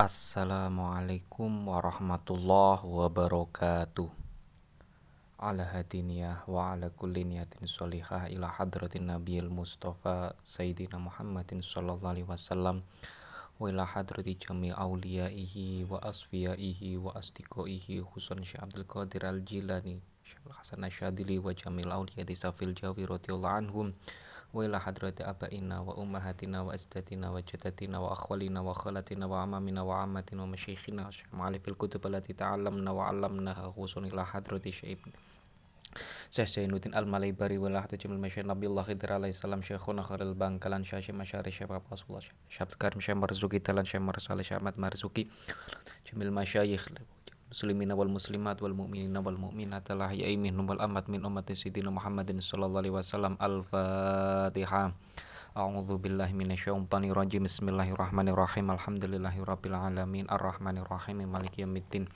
Assalamualaikum warahmatullahi wabarakatuh. Ala hadiniyah wa ala kulli niyatin sholihah ila hadratin nabiyil mustafa sayyidina Muhammadin sallallahu alaihi wasallam wa ila hadrati jami awliyaihi wa asfiyaihi wa asdiqaihi khususan Syekh Abdul Qadir Al-Jilani Syekh Hasan Asyadili wa jamil awliya di safil jawi radhiyallahu anhum wa ila hadrati abaina wa ummahatina wa ajdatina wa jadatina wa akhwalina wa khalatina wa amamina wa ammatina wa masyikhina wa ma'alifil kutub allati ta'allamna wa 'allamnaha khusun ila hadrati syekh Syekh Zainuddin Al-Malaybari wa ila hadrati jamil masyayikh Nabiullah Khidir alaihi salam syekhuna khairil bangkalan syekh masyari syekh Rasulullah syekh Karim syekh Marzuki talan syekh Marsalih syekh Ahmad Marzuki jamil masyayikh muslimina wal muslimat wal mu'minina wal mu'minat al ahya'i minhum wal amat min ummati sayyidina Muhammadin sallallahu alaihi wasallam. Al-fatihah A'udzu billahi minasyaitonir rajim. Bismillahirrahmanirrahim. Alhamdulillahirabbil alamin. Arrahmanir rahim maliki yaumiddin.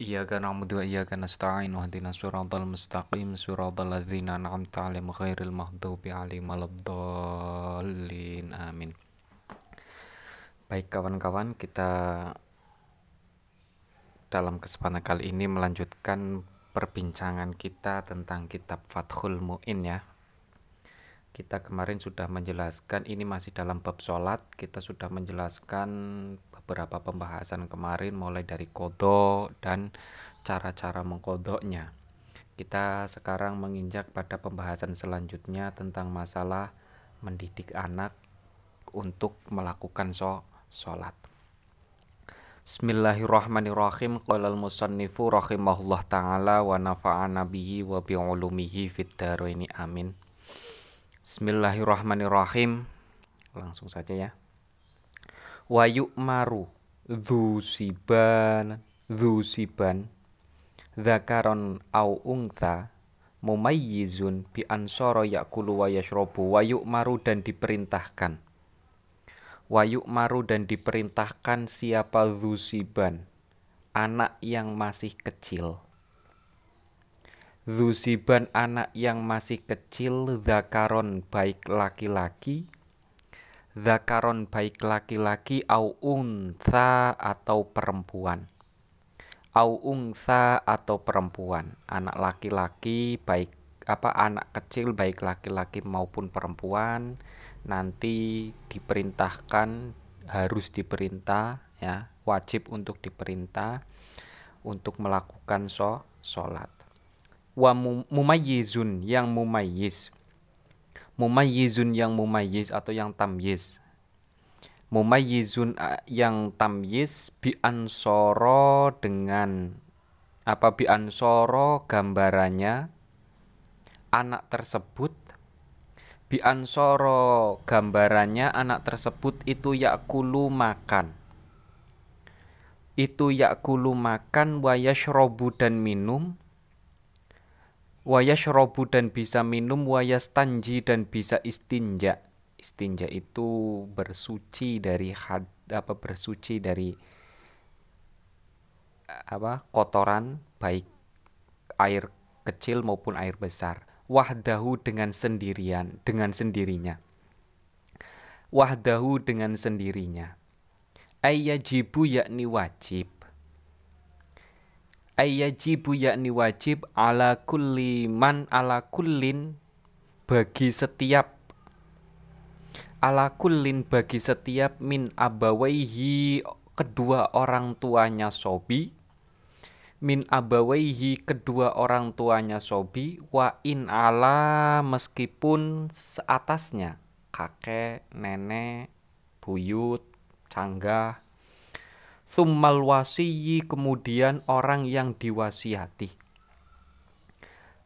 Iyyaka na'budu wa iyyaka nasta'in. Ihdinas siratal mustaqim. Siratal ladzina an'amta 'alaihim ghairil maghdubi 'alaihim waladdallin. Amin. Baik kawan-kawan kita dalam kesempatan kali ini melanjutkan perbincangan kita tentang kitab Fathul Mu'in ya. Kita kemarin sudah menjelaskan ini masih dalam bab sholat. Kita sudah menjelaskan beberapa pembahasan kemarin mulai dari kodok dan cara-cara mengkodoknya kita sekarang menginjak pada pembahasan selanjutnya tentang masalah mendidik anak untuk melakukan sholat Bismillahirrahmanirrahim. Qala al-musannifu rahimahullah ta'ala wa nafa'ana bihi wa bi'ulumihi amin. Bismillahirrahmanirrahim. Langsung saja ya. Wa yu'maru dhu siban dhu siban. Dzakaron au ungtha mumayyizun bi ansara yakulu wa yashrabu. Wa yu'maru dan diperintahkan Wayuk maru dan diperintahkan siapa Zusiban, anak yang masih kecil. Zusiban anak yang masih kecil, Zakaron baik laki-laki, Zakaron baik laki-laki, au unsa atau perempuan. Au unsa atau perempuan, anak laki-laki baik apa anak kecil baik laki-laki maupun perempuan nanti diperintahkan harus diperintah ya wajib untuk diperintah untuk melakukan so sholat. Wa mumayyizun yang mumayyiz. Mumayyizun yang mumayyiz atau yang tamyiz. Mumayyizun yang tamyiz bi ansoro dengan apa bi ansoro gambarannya anak tersebut Bi ansoro gambarannya anak tersebut itu yakulu makan. Itu yakulu makan wayashrobu dan minum. Wayashrobu dan bisa minum wayastanji dan bisa istinja. Istinja itu bersuci dari had, apa bersuci dari apa kotoran baik air kecil maupun air besar wahdahu dengan sendirian, dengan sendirinya. Wahdahu dengan sendirinya. Ayyajibu yakni wajib. Ayyajibu yakni wajib ala kulli man ala kullin bagi setiap ala kullin bagi setiap min abawaihi kedua orang tuanya sobi min abawaihi kedua orang tuanya Sobi wa in ala meskipun seatasnya kakek, nenek, buyut, canggah. Thummal wasiyi kemudian orang yang diwasiati.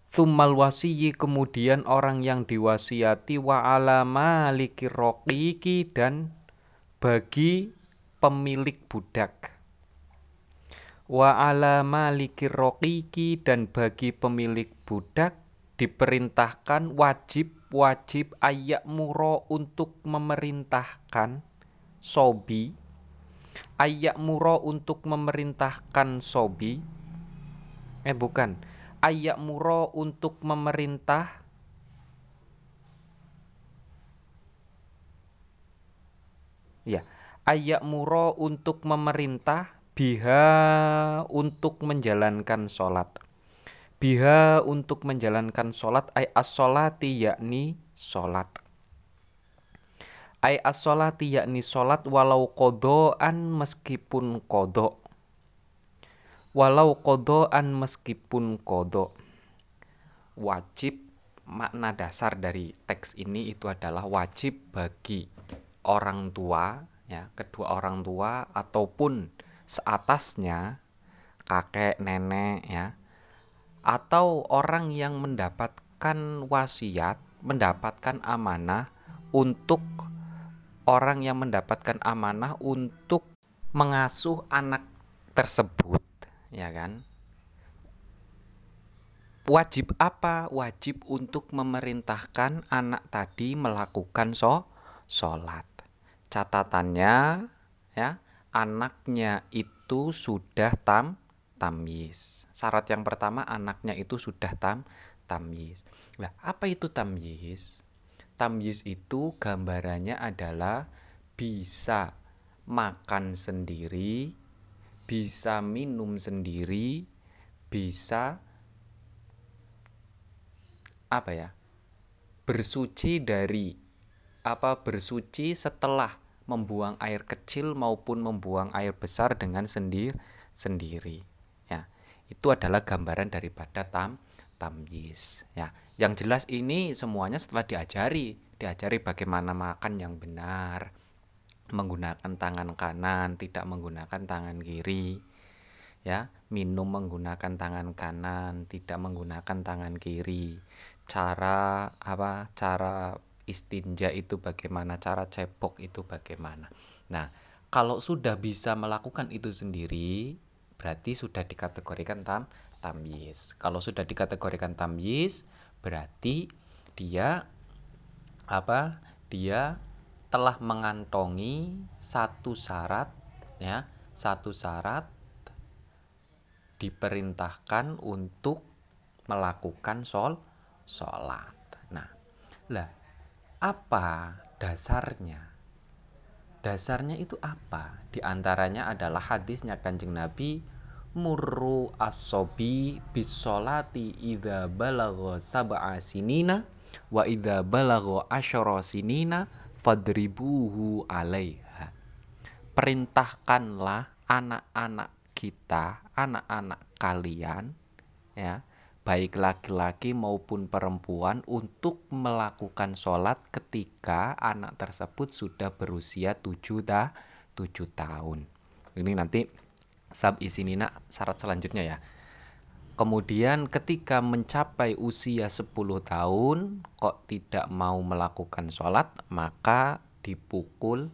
Thummal wasiyi kemudian orang yang diwasiati wa ala maliki dan bagi pemilik budak wa ala malikir roqiki dan bagi pemilik budak diperintahkan wajib-wajib ayak muro untuk memerintahkan sobi. Ayak muro untuk memerintahkan sobi. Eh bukan. Ayak muro untuk memerintah ya ayak muro untuk memerintah biha untuk menjalankan sholat. Biha untuk menjalankan sholat ay as yakni sholat. Ay as yakni sholat walau kodoan meskipun kodok walau kodoan meskipun kodok wajib makna dasar dari teks ini itu adalah wajib bagi orang tua ya kedua orang tua ataupun seatasnya kakek nenek ya atau orang yang mendapatkan wasiat mendapatkan amanah untuk orang yang mendapatkan amanah untuk mengasuh anak tersebut ya kan? Wajib apa? Wajib untuk memerintahkan anak tadi melakukan so sholat. Catatannya ya anaknya itu sudah tam tamyiz. Syarat yang pertama anaknya itu sudah tam tamyiz. Nah, apa itu tamyiz? Tamyiz itu gambarannya adalah bisa makan sendiri, bisa minum sendiri, bisa apa ya? bersuci dari apa bersuci setelah membuang air kecil maupun membuang air besar dengan sendir sendiri ya. Itu adalah gambaran daripada tam tamyiz ya. Yang jelas ini semuanya setelah diajari diajari bagaimana makan yang benar menggunakan tangan kanan tidak menggunakan tangan kiri ya. Minum menggunakan tangan kanan tidak menggunakan tangan kiri. Cara apa cara istinja itu bagaimana, cara cepok itu bagaimana. Nah, kalau sudah bisa melakukan itu sendiri, berarti sudah dikategorikan tam tamyiz. Kalau sudah dikategorikan tamyiz, berarti dia apa? Dia telah mengantongi satu syarat ya, satu syarat diperintahkan untuk melakukan sol sholat. Nah, lah apa dasarnya? Dasarnya itu apa? Di antaranya adalah hadisnya Kanjeng Nabi murru asobi bisolati idza balagha sab'a sinina wa idza balagha asyara sinina fadribuhu alaiha. Perintahkanlah anak-anak kita, anak-anak kalian ya, baik laki-laki maupun perempuan untuk melakukan sholat ketika anak tersebut sudah berusia 7 ta 7 tahun. Ini nanti sab isinina syarat selanjutnya ya. Kemudian ketika mencapai usia 10 tahun kok tidak mau melakukan sholat maka dipukul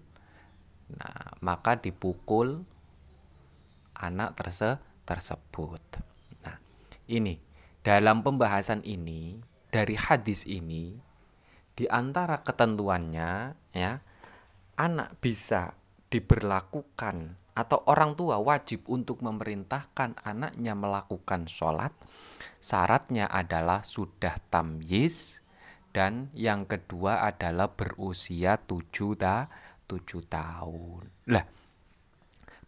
nah maka dipukul anak terse tersebut. Nah, ini dalam pembahasan ini dari hadis ini di antara ketentuannya ya anak bisa diberlakukan atau orang tua wajib untuk memerintahkan anaknya melakukan sholat. Syaratnya adalah sudah tamyiz dan yang kedua adalah berusia tujuh ta, tujuh tahun. Lah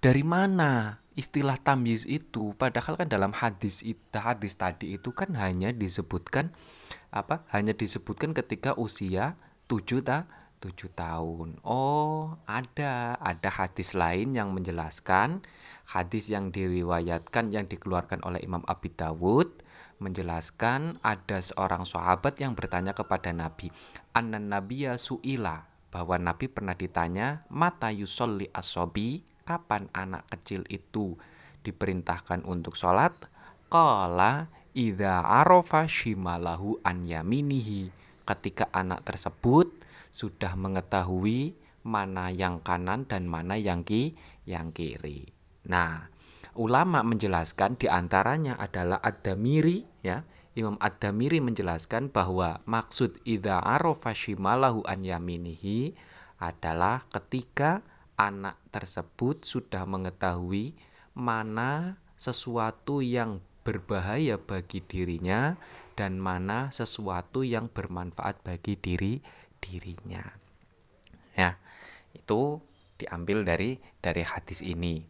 dari mana istilah tamyiz itu padahal kan dalam hadis itu hadis tadi itu kan hanya disebutkan apa hanya disebutkan ketika usia 7 ta 7 tahun. Oh, ada ada hadis lain yang menjelaskan hadis yang diriwayatkan yang dikeluarkan oleh Imam Abi Dawud menjelaskan ada seorang sahabat yang bertanya kepada Nabi, "Anan nabiyya suila" bahwa Nabi pernah ditanya, "Mata yusolli asobi?" Kapan anak kecil itu diperintahkan untuk sholat? Kala idha arofa shimalahu an. Ketika anak tersebut sudah mengetahui mana yang kanan dan mana yang ki yang kiri. Nah, ulama menjelaskan di antaranya adalah Ad-Damiri ya. Imam Ad-Damiri menjelaskan bahwa maksud idha arofa shimalahu an yaminihi adalah ketika anak tersebut sudah mengetahui mana sesuatu yang berbahaya bagi dirinya dan mana sesuatu yang bermanfaat bagi diri dirinya. Ya, itu diambil dari dari hadis ini.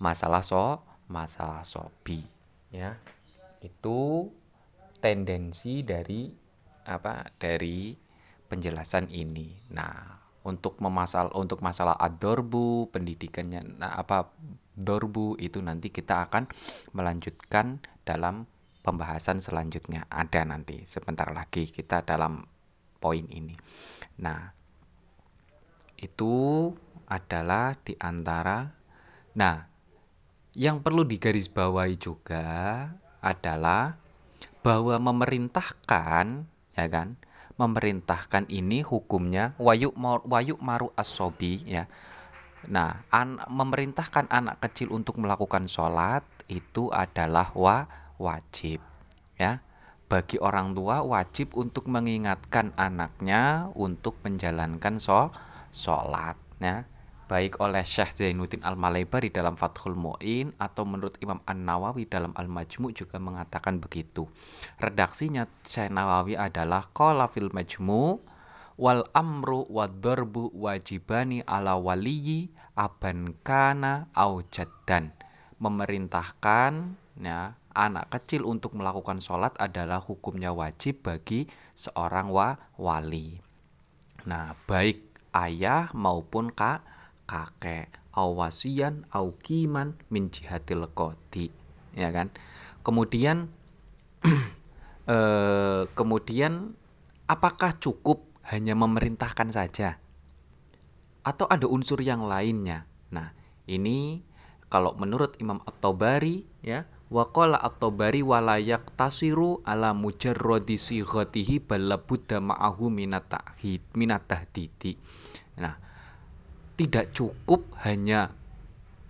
Masalah so masalah sobi ya. Itu tendensi dari apa dari penjelasan ini. Nah untuk memasal untuk masalah adorbu pendidikannya nah apa dorbu itu nanti kita akan melanjutkan dalam pembahasan selanjutnya. Ada nanti sebentar lagi kita dalam poin ini. Nah itu adalah di antara nah yang perlu digarisbawahi juga adalah bahwa memerintahkan ya kan memerintahkan ini hukumnya wayuk wayuk maru asobi ya. Nah an, memerintahkan anak kecil untuk melakukan sholat itu adalah wa wajib ya. Bagi orang tua wajib untuk mengingatkan anaknya untuk menjalankan so sholat ya baik oleh Syekh Zainuddin Al-Malaibar di dalam Fathul Mu'in atau menurut Imam An-Nawawi dalam Al-Majmu' juga mengatakan begitu. Redaksinya Syekh Nawawi adalah qala fil majmu' wal amru wad darbu wajibani ala waliyi aban kana au jaddan. Memerintahkan ya anak kecil untuk melakukan sholat adalah hukumnya wajib bagi seorang wa wali. Nah, baik ayah maupun kak kakek. Awasian aukiman min jihatil kodi ya kan? Kemudian eh, kemudian apakah cukup hanya memerintahkan saja? Atau ada unsur yang lainnya? Nah ini kalau menurut Imam At-Tabari ya Waqala At-Tabari walayak tasiru ala mujarrodi sighatihi balabudda ma'ahu minatahid minatahdidi. Nah, tidak cukup hanya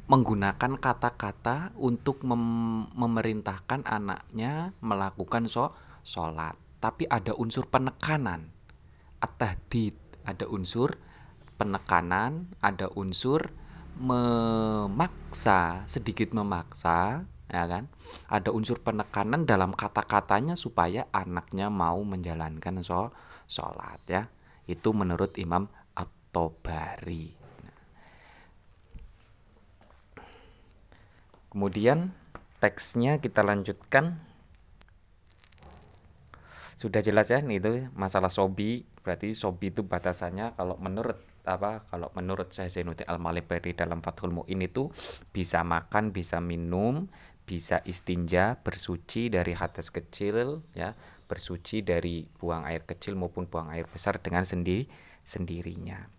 menggunakan kata-kata untuk mem memerintahkan anaknya melakukan so sholat. Tapi ada unsur penekanan. At-tahdid ada unsur penekanan ada unsur memaksa sedikit memaksa ya kan? Ada unsur penekanan dalam kata-katanya supaya anaknya mau menjalankan so sholat ya. Itu menurut Imam At-Tobari Kemudian teksnya kita lanjutkan. Sudah jelas ya itu masalah sobi. Berarti sobi itu batasannya kalau menurut apa kalau menurut saya Zainuddin Al Malibari dalam Fathul Mu'in itu bisa makan, bisa minum, bisa istinja, bersuci dari hadas kecil ya, bersuci dari buang air kecil maupun buang air besar dengan sendi sendirinya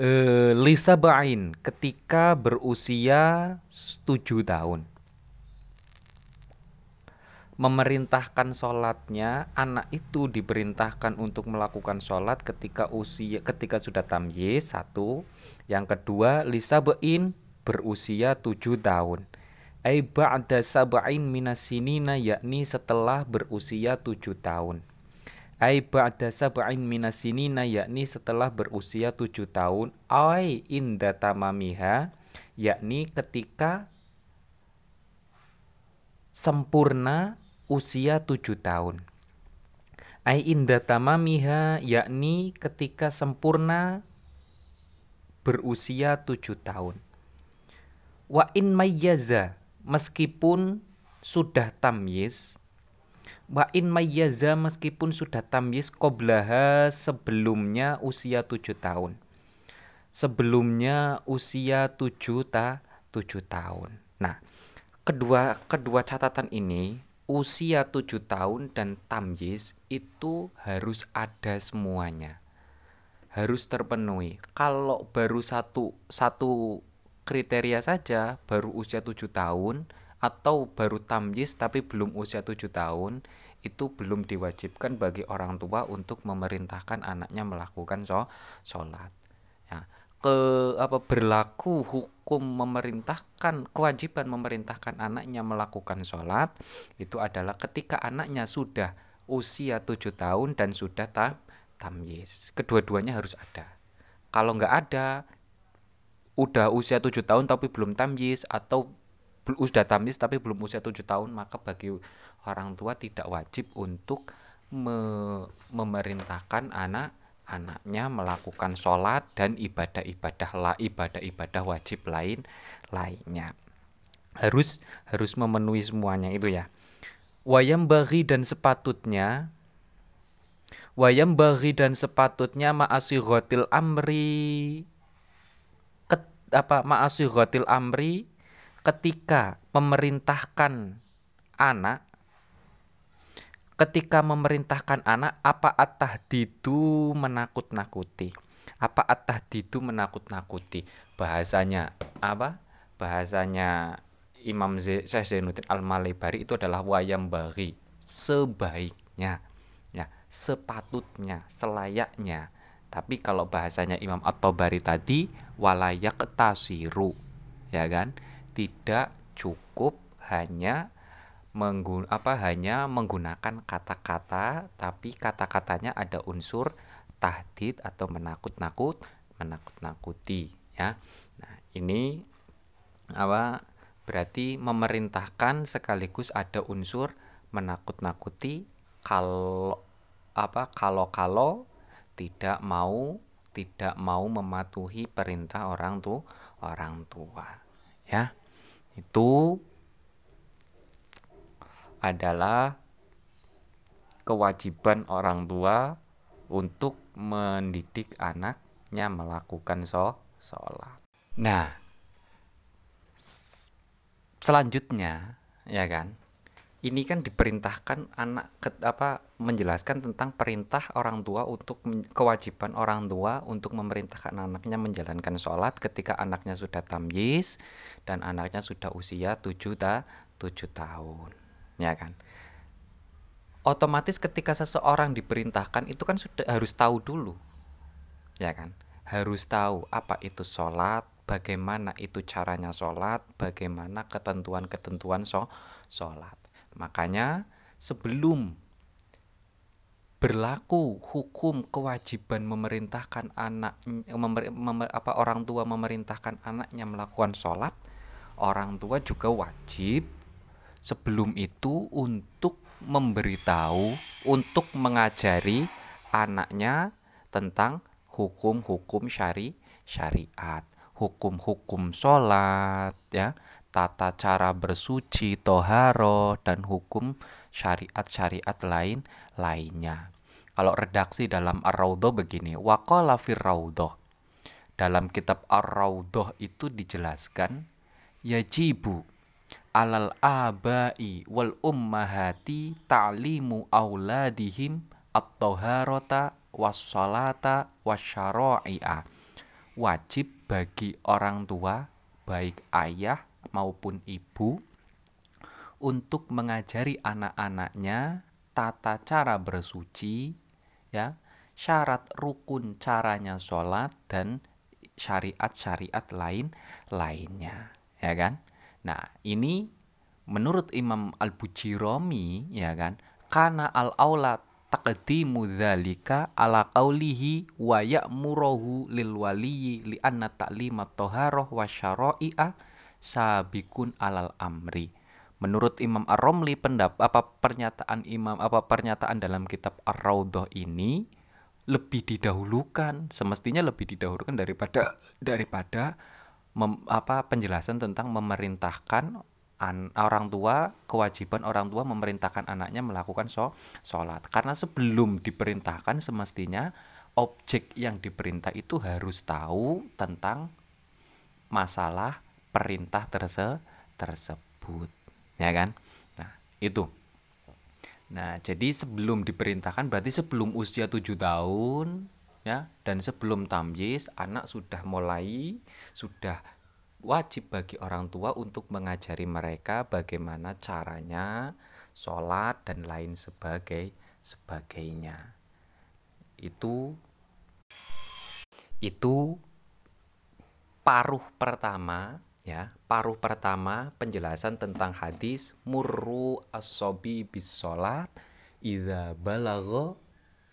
eh, Lisa Bain ketika berusia 7 tahun. Memerintahkan sholatnya anak itu diperintahkan untuk melakukan sholat ketika usia ketika sudah tamyiz satu. Yang kedua Lisa Bain berusia 7 tahun. Ai ba'da sab'in minasinina yakni setelah berusia 7 tahun ai ba'da sab'in minasinina yakni setelah berusia tujuh tahun. Ai inda tamamiha yakni ketika sempurna usia tujuh tahun. Ai inda tamamiha yakni ketika sempurna berusia tujuh tahun. Wa in mayyaza meskipun sudah tamyiz Wa in mayyaza meskipun sudah tamyiz qoblaha sebelumnya usia tujuh tahun. Sebelumnya usia tujuh ta tujuh tahun. Nah, kedua kedua catatan ini usia tujuh tahun dan tamyiz itu harus ada semuanya. Harus terpenuhi. Kalau baru satu satu kriteria saja baru usia tujuh tahun atau baru tamyiz tapi belum usia tujuh tahun itu belum diwajibkan bagi orang tua untuk memerintahkan anaknya melakukan sholat. Ya ke apa berlaku hukum memerintahkan kewajiban memerintahkan anaknya melakukan sholat itu adalah ketika anaknya sudah usia tujuh tahun dan sudah tam tamyiz. Kedua-duanya harus ada. Kalau nggak ada udah usia tujuh tahun tapi belum tamyiz atau sudah tamis tapi belum usia tujuh tahun maka bagi orang tua tidak wajib untuk me memerintahkan anak anaknya melakukan sholat dan ibadah-ibadah lah ibadah-ibadah wajib lain lainnya. Harus harus memenuhi semuanya itu ya. Wayam bagi dan sepatutnya wayam bagi dan sepatutnya ma'asiratil amri ket, apa ma'asiratil amri ketika memerintahkan anak ketika memerintahkan anak apa at-tahdidu menakut-nakuti? Apa at-tahdidu menakut-nakuti? Bahasanya apa? Bahasanya Imam Syekh Zainuddin Al-Malibari itu adalah wayam bagi sebaiknya. Ya sepatutnya selayaknya. Tapi kalau bahasanya Imam At-Tabari tadi walayak tasiru ya kan tidak cukup hanya menggun apa hanya menggunakan kata-kata tapi kata-katanya ada unsur tahdid atau menakut-nakut menakut-nakuti ya. Nah ini apa berarti memerintahkan sekaligus ada unsur menakut-nakuti kalau apa kalau kalau tidak mau tidak mau mematuhi perintah orang tuh orang tua ya itu adalah kewajiban orang tua untuk mendidik anaknya melakukan sholat. Nah, selanjutnya ya kan, ini kan diperintahkan anak ke, apa menjelaskan tentang perintah orang tua untuk kewajiban orang tua untuk memerintahkan anaknya menjalankan sholat ketika anaknya sudah tamyiz dan anaknya sudah usia 7 ta 7 tahun ya kan? Otomatis ketika seseorang diperintahkan itu kan sudah harus tahu dulu ya kan? Harus tahu apa itu sholat bagaimana itu caranya sholat bagaimana ketentuan-ketentuan sholat makanya sebelum berlaku hukum kewajiban memerintahkan anak memer, memer, apa orang tua memerintahkan anaknya melakukan sholat orang tua juga wajib sebelum itu untuk memberitahu, untuk mengajari anaknya tentang hukum-hukum syari syariat, hukum-hukum sholat, ya, tata cara bersuci, toharo, dan hukum syariat-syariat lain lainnya. Kalau redaksi dalam Ar-Raudhah begini, waqala fir Dalam kitab Ar-Raudhah itu dijelaskan yajibu alal abai wal ummahati ta'limu auladihim at-taharata was-salata wasyara'i'a wajib bagi orang tua baik ayah maupun ibu untuk mengajari anak-anaknya tata cara bersuci ya syarat rukun caranya sholat dan syariat-syariat lain lainnya ya kan? Nah, ini menurut Imam Al-Bujirami ya kan, karena al-aula taqdimu dzalika ala qaulihi wa ya'muruhu lil waliyyi li anna ta'limat taharah wa sabikun alal amri. Menurut Imam Ar-Romli pendapat apa pernyataan Imam apa pernyataan dalam kitab Ar-Raudhah ini lebih didahulukan, semestinya lebih didahulukan daripada daripada mem, apa penjelasan tentang memerintahkan an, orang tua kewajiban orang tua memerintahkan anaknya melakukan so, sholat karena sebelum diperintahkan semestinya objek yang diperintah itu harus tahu tentang masalah perintah terse, tersebut. Ya kan? Nah itu. Nah jadi sebelum diperintahkan berarti sebelum usia tujuh tahun ya dan sebelum tamyiz anak sudah mulai sudah wajib bagi orang tua untuk mengajari mereka bagaimana caranya sholat dan lain sebagai sebagainya. Itu itu paruh pertama ya paruh pertama penjelasan tentang hadis murru asobi bis sholat idza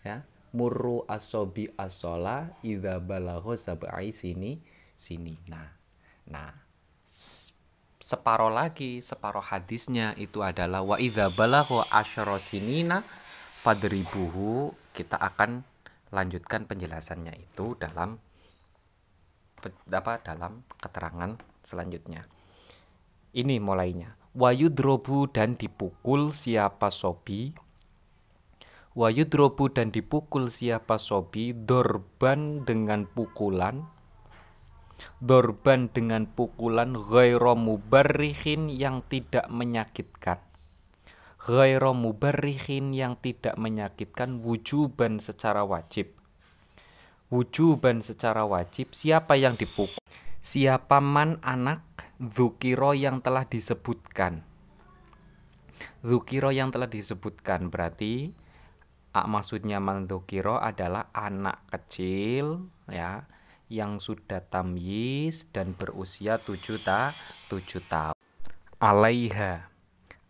ya murru asobi asola idza balagho sab'ai sini sini. Nah nah separuh lagi separuh hadisnya itu adalah wa idza balagho asyara sinina fadribuhu. Kita akan lanjutkan penjelasannya itu dalam apa dalam keterangan selanjutnya. Ini mulainya. Wayudrobu dan dipukul siapa sobi? Wayudrobu dan dipukul siapa sobi? Dorban dengan pukulan. Dorban dengan pukulan Ghairo mubarrihin yang tidak menyakitkan. Ghairo mubarrihin yang tidak menyakitkan Wujuban secara wajib. Wujuban secara wajib Siapa yang dipukul Siapa man anak Zukiro yang telah disebutkan? Zukiro yang telah disebutkan berarti maksudnya mandukiro adalah anak kecil ya yang sudah tamyiz dan berusia tujuh ta tujuh tahun. Alaiha.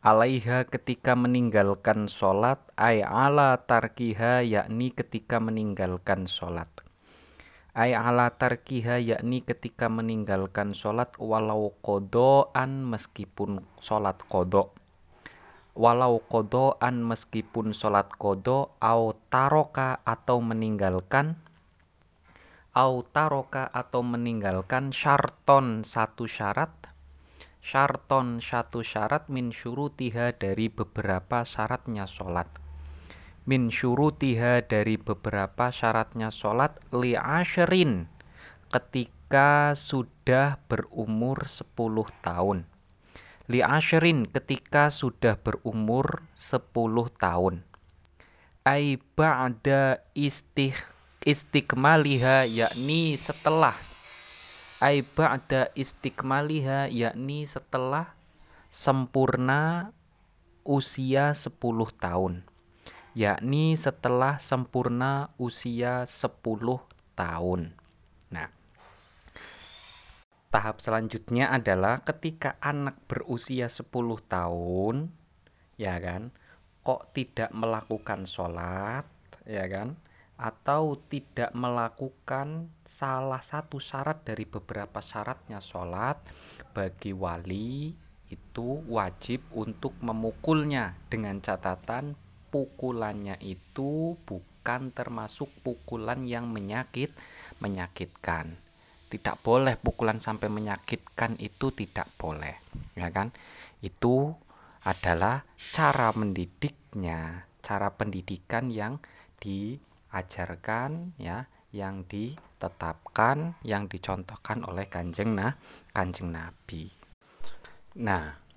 Alaiha ketika meninggalkan sholat ay ala tarkiha yakni ketika meninggalkan sholat ay ala tarkiha yakni ketika meninggalkan sholat walau kodoan meskipun sholat kodok walau kodoan meskipun sholat kodo au taroka atau meninggalkan au taroka atau meninggalkan syarton satu syarat. Syarton satu syarat min syurutiha dari beberapa syaratnya sholat min syurutiha dari beberapa syaratnya sholat li asherin ketika sudah berumur 10 tahun. Li asherin ketika sudah berumur 10 tahun. Ai ba'da istih istiqmaliha yakni setelah. Ai ba'da istiqmaliha yakni setelah sempurna usia 10 tahun yakni setelah sempurna usia 10 tahun. Nah Tahap selanjutnya adalah ketika anak berusia 10 tahun, ya kan, kok tidak melakukan sholat, ya kan, atau tidak melakukan salah satu syarat dari beberapa syaratnya sholat, bagi wali itu wajib untuk memukulnya dengan catatan pukulannya itu bukan termasuk pukulan yang menyakit menyakitkan. Tidak boleh pukulan sampai menyakitkan itu tidak boleh ya kan? Itu adalah cara mendidiknya cara pendidikan yang diajarkan ya yang ditetapkan yang dicontohkan oleh kanjeng nah kanjeng nabi. Nah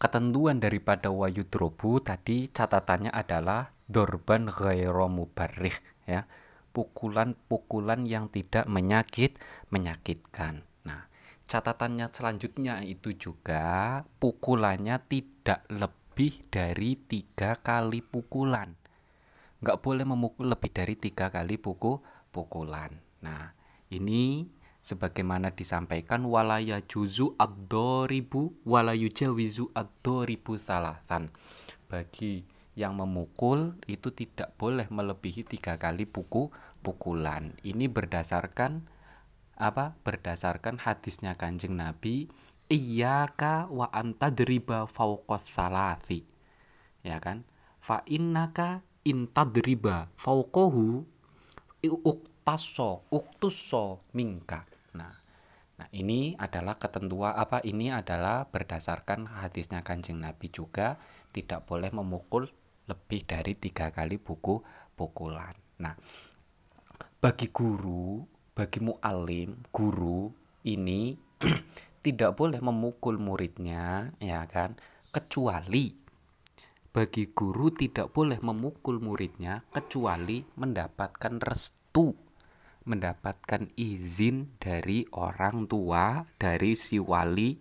ketentuan daripada wayudrobu tadi catatannya adalah dorban ghairu mubarrih ya pukulan-pukulan yang tidak menyakit menyakitkan. Nah, catatannya selanjutnya itu juga pukulannya tidak lebih dari tiga kali pukulan. Nggak boleh memukul lebih dari tiga kali puku pukulan. Nah, ini sebagaimana disampaikan walaya juzu ad-doribu walayu jawizu ad-doribu salasan. Bagi yang memukul itu tidak boleh melebihi tiga kali puku pukulan. Ini berdasarkan apa? Berdasarkan hadisnya kanjeng Nabi, iyaka wa antadriba fauqas salasi. Ya kan? Fa innaka intadriba fauqahu uktaso uktuso mingka. Nah, ini adalah ketentuan apa? Ini adalah berdasarkan hadisnya kanjeng Nabi juga tidak boleh memukul lebih dari tiga kali buku pukulan. Nah, bagi guru, bagi mu'alim, guru ini tidak boleh memukul muridnya, ya kan? Kecuali bagi guru tidak boleh memukul muridnya kecuali mendapatkan restu, mendapatkan izin dari orang tua, dari si wali,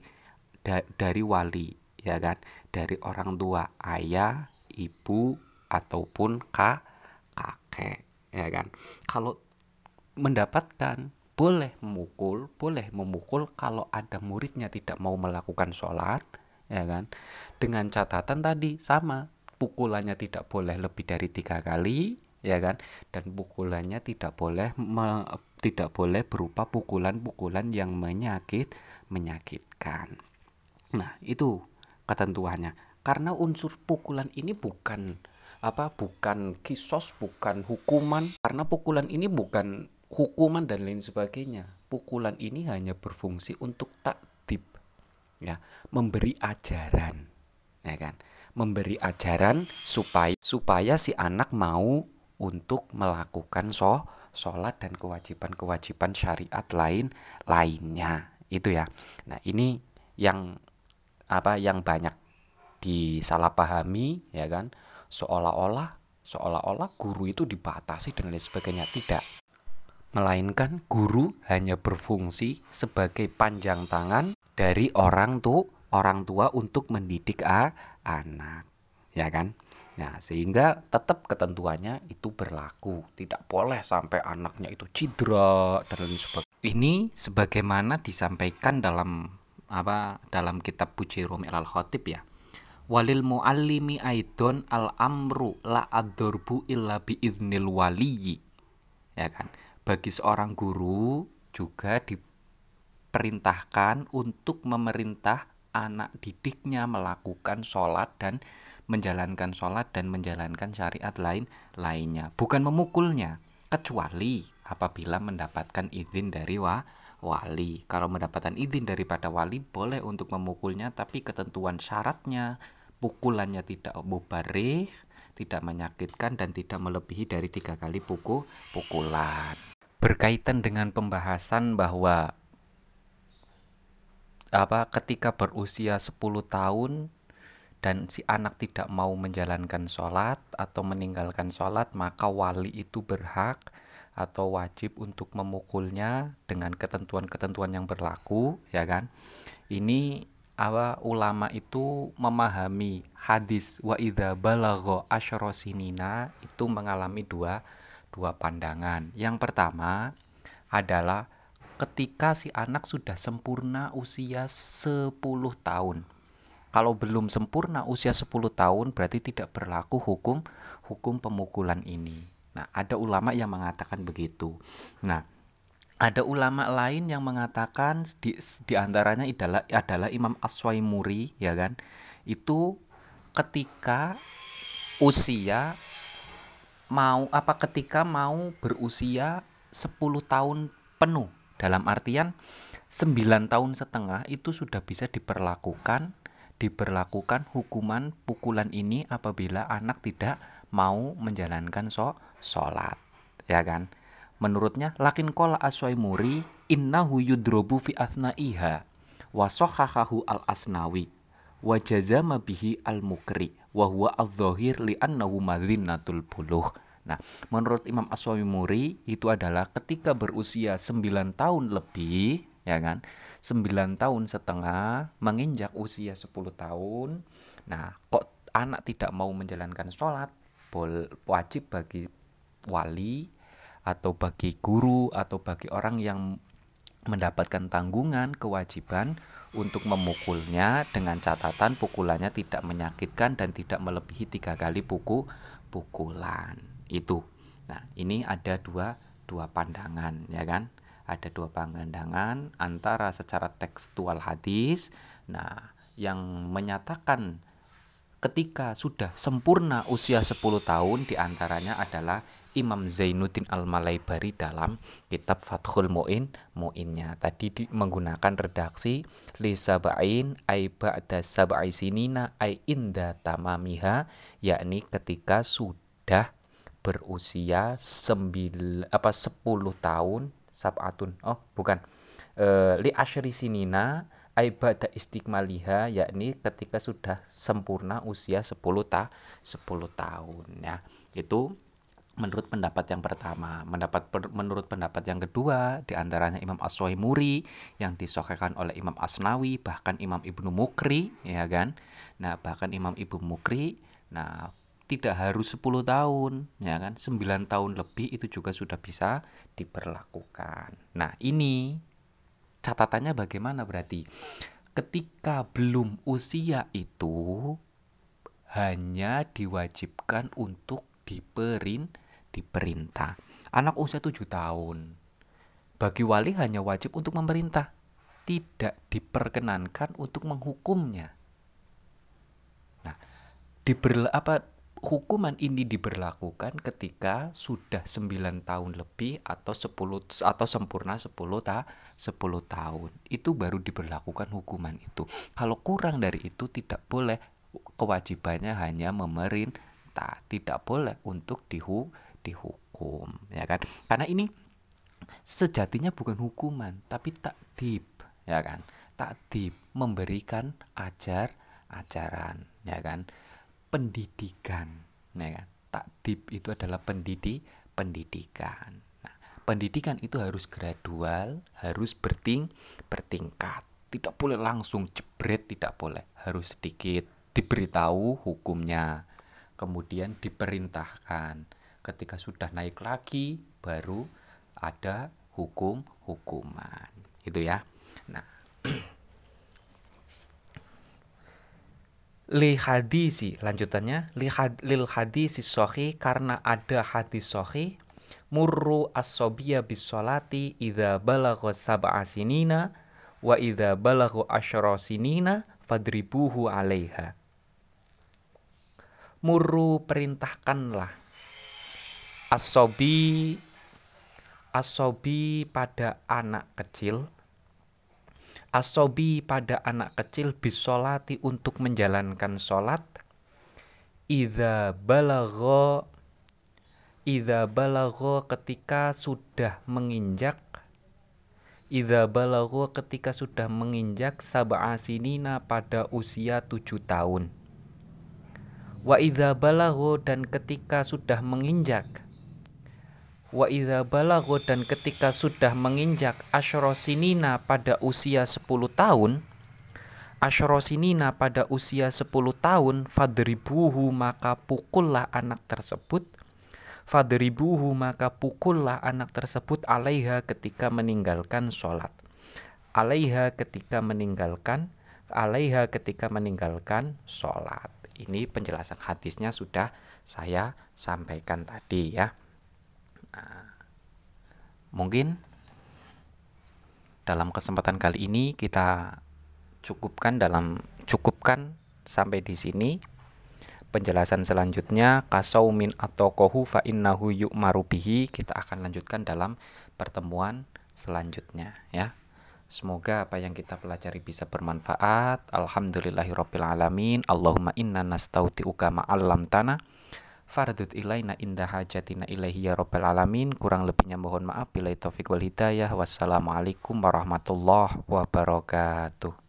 da, dari wali, ya kan? Dari orang tua, ayah, ibu ataupun kak kakek ya kan kalau mendapatkan boleh memukul boleh memukul kalau ada muridnya tidak mau melakukan sholat ya kan dengan catatan tadi sama pukulannya tidak boleh lebih dari tiga kali ya kan? Dan pukulannya tidak boleh me, tidak boleh berupa pukulan-pukulan yang menyakit menyakitkan. Nah itu ketentuannya. Karena unsur pukulan ini bukan apa bukan kisos bukan hukuman. Karena pukulan ini bukan hukuman dan lain sebagainya. Pukulan ini hanya berfungsi untuk taktib ya. Memberi ajaran ya kan? Memberi ajaran supaya supaya si anak mau untuk melakukan so sholat dan kewajiban-kewajiban syariat lain lainnya. Itu ya. Nah ini yang apa yang banyak disalahpahami ya kan? Seolah-olah seolah-olah guru itu dibatasi dan lain sebagainya. Tidak. Melainkan guru hanya berfungsi sebagai panjang tangan dari orang tuh orang tua untuk mendidik a, anak. Ya kan Nah, sehingga tetap ketentuannya itu berlaku. Tidak boleh sampai anaknya itu cedera dan lain sebagainya. Ini sebagaimana disampaikan dalam apa dalam kitab Rumi al Khatib ya. Walil muallimi aidon al amru la adorbu illa bi iznil waliyi. Ya kan? Bagi seorang guru juga diperintahkan untuk memerintah anak didiknya melakukan sholat dan menjalankan sholat dan menjalankan syariat lain lainnya. Bukan memukulnya kecuali apabila mendapatkan izin dari wa, wali. Kalau mendapatkan izin daripada wali boleh untuk memukulnya tapi ketentuan syaratnya pukulannya tidak mubarih tidak menyakitkan dan tidak melebihi dari tiga kali pukul pukulan. Berkaitan dengan pembahasan bahwa apa ketika berusia 10 tahun dan si anak tidak mau menjalankan sholat atau meninggalkan sholat maka wali itu berhak atau wajib untuk memukulnya dengan ketentuan-ketentuan yang berlaku ya kan? Ini apa ulama itu memahami hadis wa idza balagha asyrosinina itu mengalami dua dua pandangan. Yang pertama adalah ketika si anak sudah sempurna usia 10 tahun kalau belum sempurna usia 10 tahun berarti tidak berlaku hukum hukum pemukulan ini. Nah, ada ulama yang mengatakan begitu. Nah, ada ulama lain yang mengatakan di, di antaranya adalah adalah Imam Aswaimuri ya kan. Itu ketika usia mau apa ketika mau berusia 10 tahun penuh dalam artian 9 tahun setengah itu sudah bisa diperlakukan diberlakukan hukuman pukulan ini apabila anak tidak mau menjalankan so sholat ya kan? Menurutnya lakin kola aswai muri innahu yudrobu fi asnaiha wa sohahahu al asnawi wa jazama bihi al mukri wa huwa al zahir li annahu madhinatul buluh. Nah, menurut Imam Aswami Muri itu adalah ketika berusia 9 tahun lebih, ya kan? 9 tahun setengah menginjak usia 10 tahun. Nah kok anak tidak mau menjalankan sholat? Wajib bagi wali atau bagi guru atau bagi orang yang mendapatkan tanggungan kewajiban untuk memukulnya dengan catatan pukulannya tidak menyakitkan dan tidak melebihi tiga kali puku pukulan. Itu. Nah ini ada dua dua pandangan ya kan ada dua pandangan antara secara tekstual hadis. Nah yang menyatakan ketika sudah sempurna usia 10 tahun di antaranya adalah Imam Zainuddin Al-Malaibari dalam kitab Fathul Mu'in. Mu'innya tadi di, menggunakan redaksi li sab'ain ay ba'da sab'i sinina ay inda tamamiha yakni ketika sudah berusia sembil, apa 10 tahun sab'atun. Oh bukan. E, li asyri sinina aibada istiqmaliha yakni ketika sudah sempurna usia 10 ta 10 tahun ya. Itu menurut pendapat yang pertama. Mendapat per, menurut pendapat yang kedua di antaranya Imam Aswaimuri yang disokekan oleh Imam Asnawi bahkan Imam Ibnu Mukri ya kan? Nah bahkan Imam Ibnu Mukri nah tidak harus 10 tahun ya kan? 9 tahun lebih itu juga sudah bisa diberlakukan nah ini catatannya bagaimana? Berarti ketika belum usia itu hanya diwajibkan untuk diperin diperintah. Anak usia 7 tahun bagi wali hanya wajib untuk memerintah tidak diperkenankan untuk menghukumnya. Nah diber apa hukuman ini diberlakukan ketika sudah 9 tahun lebih atau 10 atau sempurna 10 ta 10 tahun. Itu baru diberlakukan hukuman itu. Kalau kurang dari itu tidak boleh kewajibannya hanya memerintah, tidak boleh untuk dihu dihukum, ya kan? Karena ini sejatinya bukan hukuman, tapi takdib, ya kan? Takdib memberikan ajar ajaran, ya kan? Pendidikan ya kan? Takdib itu adalah pendidik pendidikan. Nah, pendidikan itu harus gradual harus berting bertingkat. Tidak boleh langsung jebret tidak boleh. Harus sedikit diberitahu hukumnya kemudian diperintahkan. Ketika sudah naik lagi baru ada hukum hukuman itu ya. Nah li hadisi lanjutannya. Li had, lil hadisi sohi karena ada hadis sohi murru asobia bisolati idza balagha sab'a sinina wa idza balagha asyara sinina fadribuhu alaiha. Murru perintahkanlah asobi asobi pada anak kecil asobi pada anak kecil bisolati untuk menjalankan sholat idza balagho idza balagho ketika sudah menginjak. Idza balagho ketika sudah menginjak sab'a sinina pada usia tujuh tahun. Wa idza balagho dan ketika sudah menginjak Wa idza balagho dan ketika sudah menginjak asyrosinina pada usia 10 tahun asyrosinina pada usia 10 tahun fadribuhu maka pukullah anak tersebut. Fadribuhu maka pukullah anak tersebut alaiha ketika meninggalkan sholat. Alaiha ketika meninggalkan alaiha ketika meninggalkan sholat. Ini penjelasan hadisnya sudah saya sampaikan tadi ya mungkin dalam kesempatan kali ini kita cukupkan dalam cukupkan sampai di sini. Penjelasan selanjutnya kasaumin atau kohu fa innahu yu'maru bihi kita akan lanjutkan dalam pertemuan selanjutnya ya. Semoga apa yang kita pelajari bisa bermanfaat. Alhamdulillahirabbil alamin. Allahumma inna nastauti'uka ma'allam tanah fardut ilaina indah hajatina ilaihi ya rabbal alamin. Kurang lebihnya mohon maaf. Bila taufik wal hidayah. Wassalamualaikum warahmatullahi wabarakatuh